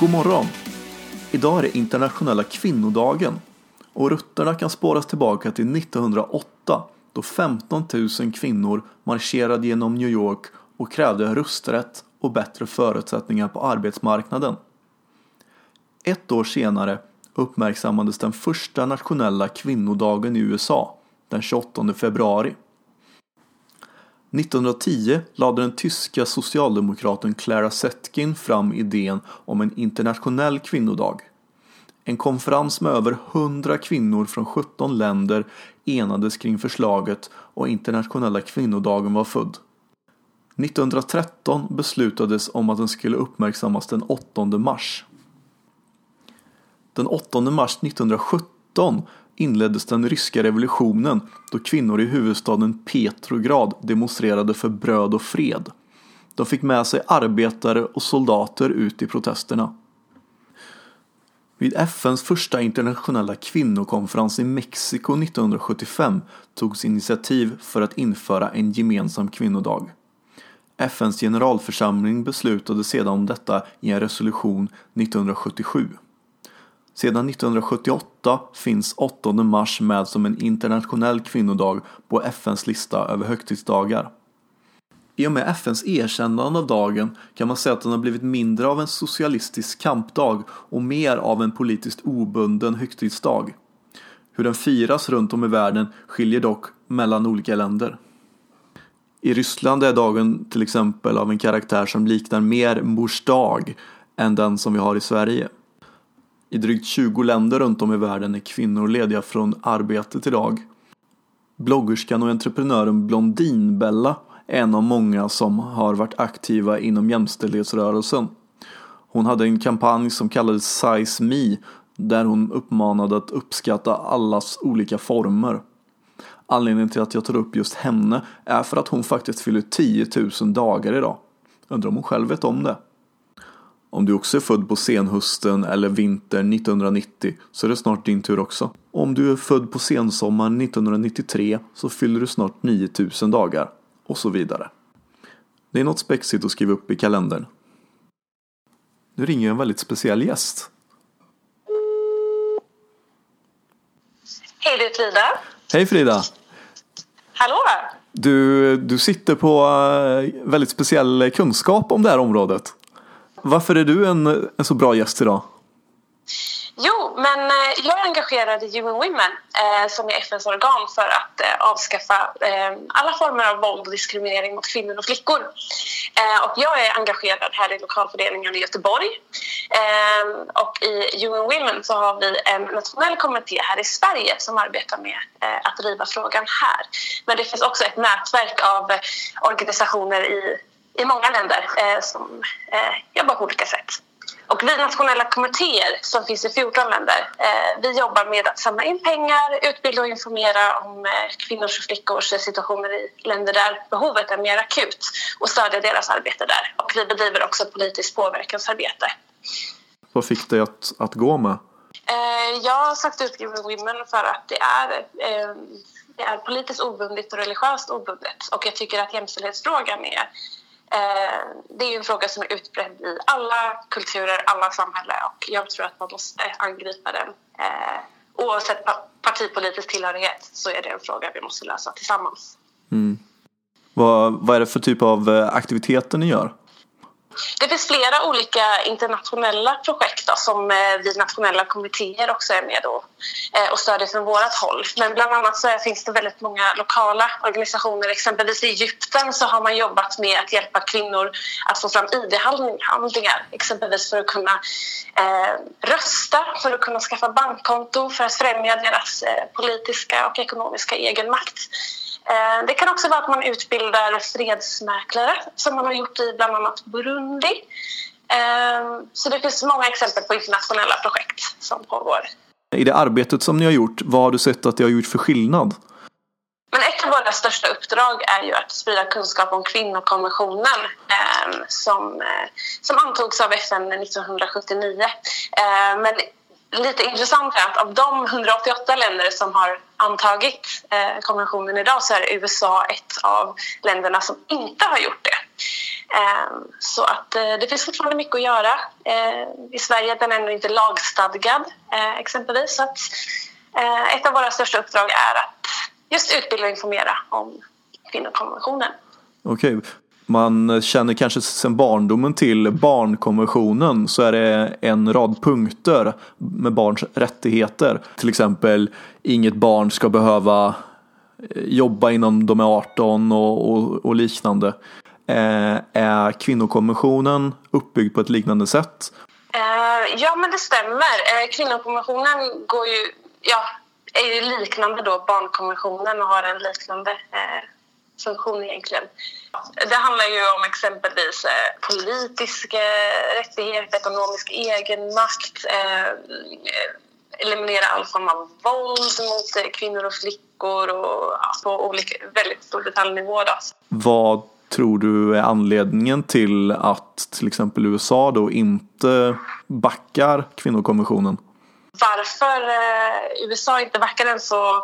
God morgon! Idag är det internationella kvinnodagen och rutterna kan spåras tillbaka till 1908 då 15 000 kvinnor marscherade genom New York och krävde rösträtt och bättre förutsättningar på arbetsmarknaden. Ett år senare uppmärksammades den första nationella kvinnodagen i USA den 28 februari. 1910 lade den tyska socialdemokraten Clara Zetkin fram idén om en internationell kvinnodag. En konferens med över 100 kvinnor från 17 länder enades kring förslaget och internationella kvinnodagen var född. 1913 beslutades om att den skulle uppmärksammas den 8 mars. Den 8 mars 1917 inleddes den ryska revolutionen då kvinnor i huvudstaden Petrograd demonstrerade för bröd och fred. De fick med sig arbetare och soldater ut i protesterna. Vid FNs första internationella kvinnokonferens i Mexiko 1975 togs initiativ för att införa en gemensam kvinnodag. FNs generalförsamling beslutade sedan om detta i en resolution 1977. Sedan 1978 finns 8 mars med som en internationell kvinnodag på FNs lista över högtidsdagar. I och med FNs erkännande av dagen kan man säga att den har blivit mindre av en socialistisk kampdag och mer av en politiskt obunden högtidsdag. Hur den firas runt om i världen skiljer dock mellan olika länder. I Ryssland är dagen till exempel av en karaktär som liknar mer mors dag än den som vi har i Sverige. I drygt 20 länder runt om i världen är kvinnor lediga från arbetet idag. Bloggerskan och entreprenören Blondinbella är en av många som har varit aktiva inom jämställdhetsrörelsen. Hon hade en kampanj som kallades Size Me där hon uppmanade att uppskatta allas olika former. Anledningen till att jag tar upp just henne är för att hon faktiskt fyller 10 000 dagar idag. Undrar om hon själv vet om det. Om du också är född på senhösten eller vintern 1990 så är det snart din tur också. Om du är född på sensommaren 1993 så fyller du snart 9000 dagar. Och så vidare. Det är något spexigt att skriva upp i kalendern. Nu ringer en väldigt speciell gäst. Hej, det är Frida. Hej Frida! Hallå! Du, du sitter på eh, väldigt speciell kunskap om det här området. Varför är du en, en så bra gäst idag? Jo, men eh, jag är engagerad i UN Women eh, som är FNs organ för att eh, avskaffa eh, alla former av våld och diskriminering mot kvinnor och flickor. Eh, och jag är engagerad här i lokalfördelningen i Göteborg. Eh, och i UN Women så har vi en nationell kommitté här i Sverige som arbetar med eh, att driva frågan här. Men det finns också ett nätverk av eh, organisationer i i många länder eh, som eh, jobbar på olika sätt. Och vi nationella kommittéer som finns i 14 länder, eh, vi jobbar med att samla in pengar, utbilda och informera om eh, kvinnors och flickors situationer i länder där behovet är mer akut och stödja deras arbete där. Och vi bedriver också politiskt påverkansarbete. Vad fick dig att, att gå med? Eh, jag har sagt ut Given Women för att det är eh, det är politiskt obundet och religiöst obundet och jag tycker att jämställdhetsfrågan är Eh, det är en fråga som är utbredd i alla kulturer, alla samhällen och jag tror att man måste angripa den. Eh, oavsett partipolitisk tillhörighet så är det en fråga vi måste lösa tillsammans. Mm. Vad, vad är det för typ av eh, aktiviteter ni gör? Det finns flera olika internationella projekt då, som eh, vi nationella kommittéer också är med och, eh, och stödjer från vårt håll. Men bland annat så finns det väldigt många lokala organisationer. Exempelvis i Egypten så har man jobbat med att hjälpa kvinnor att få fram id-handlingar. Exempelvis för att kunna eh, rösta, för att kunna skaffa bankkonto, för att främja deras eh, politiska och ekonomiska egenmakt. Eh, det kan också vara att man utbildar fredsmäklare som man har gjort i bland annat Burundi. Eh, så det finns många exempel på internationella projekt som pågår. I det arbetet som ni har gjort, vad har du sett att det har gjort för skillnad? Men ett av våra största uppdrag är ju att sprida kunskap om kvinnokonventionen eh, som, som antogs av FN 1979. men lite intressant är att av de 188 länder som har antagit eh, konventionen idag så är USA ett av länderna som inte har gjort det. Eh, så att eh, det finns fortfarande mycket att göra. Eh, I Sverige är den ännu inte lagstadgad eh, exempelvis. Så att, eh, ett av våra största uppdrag är att just utbilda och informera om kvinnokonventionen. Okej, man känner kanske sedan barndomen till barnkonventionen så är det en rad punkter med barns rättigheter. Till exempel inget barn ska behöva eh, jobba innan de är 18 och, och, och liknande. Eh, är kvinnokonventionen uppbyggd på ett liknande sätt? Eh, ja, men det stämmer. Eh, kvinnokonventionen går ju, ja, är ju liknande då barnkonventionen och har en liknande eh, funktion egentligen. Det handlar ju om exempelvis eh, politiska rättigheter, ekonomisk egenmakt, eh, eliminera all form av våld mot eh, kvinnor och flickor och ja, på olika, väldigt stor detaljnivå. Då. Vad tror du är anledningen till att till exempel USA då inte backar kvinnokonventionen? Varför eh, USA inte backar den så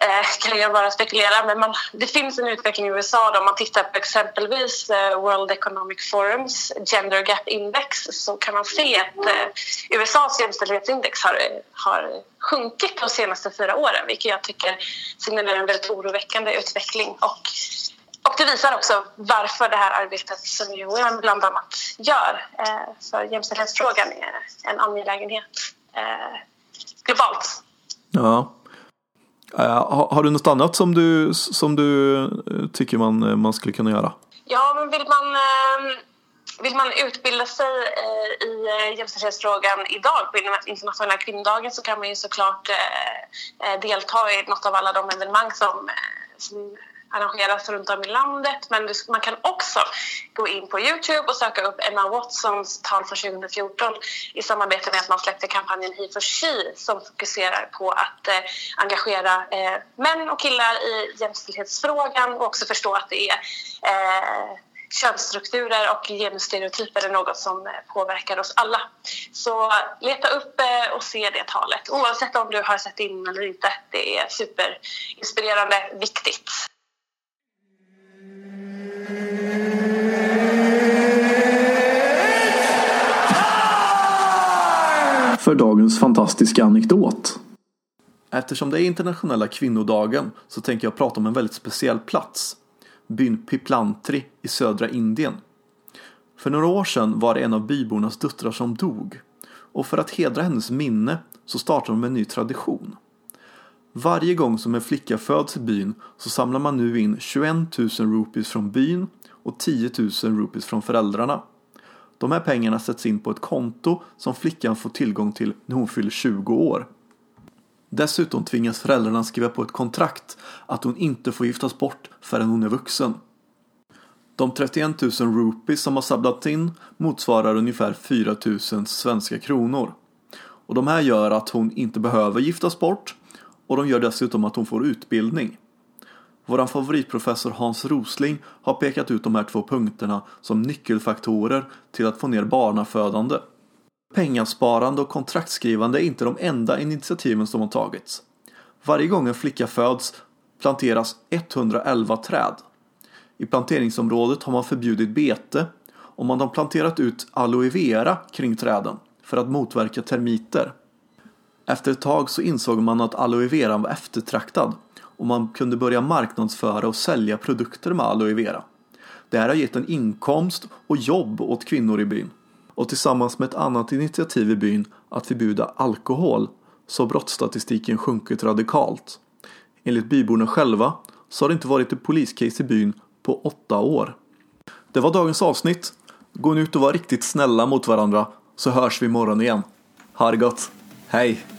eh, kan jag bara spekulera. Men man, det finns en utveckling i USA då, om man tittar på exempelvis eh, World Economic Forums Gender Gap Index så kan man se att eh, USAs jämställdhetsindex har, har sjunkit de senaste fyra åren vilket jag tycker signalerar en väldigt oroväckande utveckling. Och, och det visar också varför det här arbetet som UN bland annat gör eh, för jämställdhetsfrågan är en angelägenhet eh, globalt. Ja, Eh, har du något annat som du, som du eh, tycker man, eh, man skulle kunna göra? Ja, men vill man, ehm, vill man utbilda sig i jämställdhetsfrågan idag på internationella kvinnodagen så kan man ju såklart delta i något av alla de evenemang som, som arrangeras runt om i landet. Men man kan också gå in på Youtube och söka upp Emma Watsons tal från 2014 i samarbete med att man släppte kampanjen He for She som fokuserar på att eh, engagera eh, män och killar i jämställdhetsfrågan och också förstå att det är eh, könsstrukturer och genusstereotyper är något som eh, påverkar oss alla. Så leta upp eh, och se det talet oavsett om du har sett in eller inte. Det är superinspirerande, viktigt. För dagens fantastiska anekdot. Eftersom det är internationella kvinnodagen så tänker jag prata om en väldigt speciell plats. Byn Piplantri i södra Indien. För några år sedan var det en av bybornas döttrar som dog. Och för att hedra hennes minne så startade de en ny tradition. Varje gång som en flicka föds i byn så samlar man nu in 21 000 rupees från byn och 10 000 rupees från föräldrarna. De här pengarna sätts in på ett konto som flickan får tillgång till när hon fyller 20 år. Dessutom tvingas föräldrarna skriva på ett kontrakt att hon inte får giftas bort förrän hon är vuxen. De 31 000 rupees som har sablats in motsvarar ungefär 4 000 svenska kronor. Och de här gör att hon inte behöver giftas bort och de gör dessutom att hon får utbildning. Vår favoritprofessor Hans Rosling har pekat ut de här två punkterna som nyckelfaktorer till att få ner barnafödande. Pengasparande och kontraktskrivande är inte de enda initiativen som har tagits. Varje gång en flicka föds planteras 111 träd. I planteringsområdet har man förbjudit bete och man har planterat ut aloe vera kring träden för att motverka termiter. Efter ett tag så insåg man att aloe vera var eftertraktad och man kunde börja marknadsföra och sälja produkter med aloe vera. Det här har gett en inkomst och jobb åt kvinnor i byn. Och tillsammans med ett annat initiativ i byn att förbjuda alkohol så har brottsstatistiken sjunkit radikalt. Enligt byborna själva så har det inte varit ett poliscase i byn på åtta år. Det var dagens avsnitt. Gå nu ut och var riktigt snälla mot varandra så hörs vi imorgon igen. Ha det gott. Hej!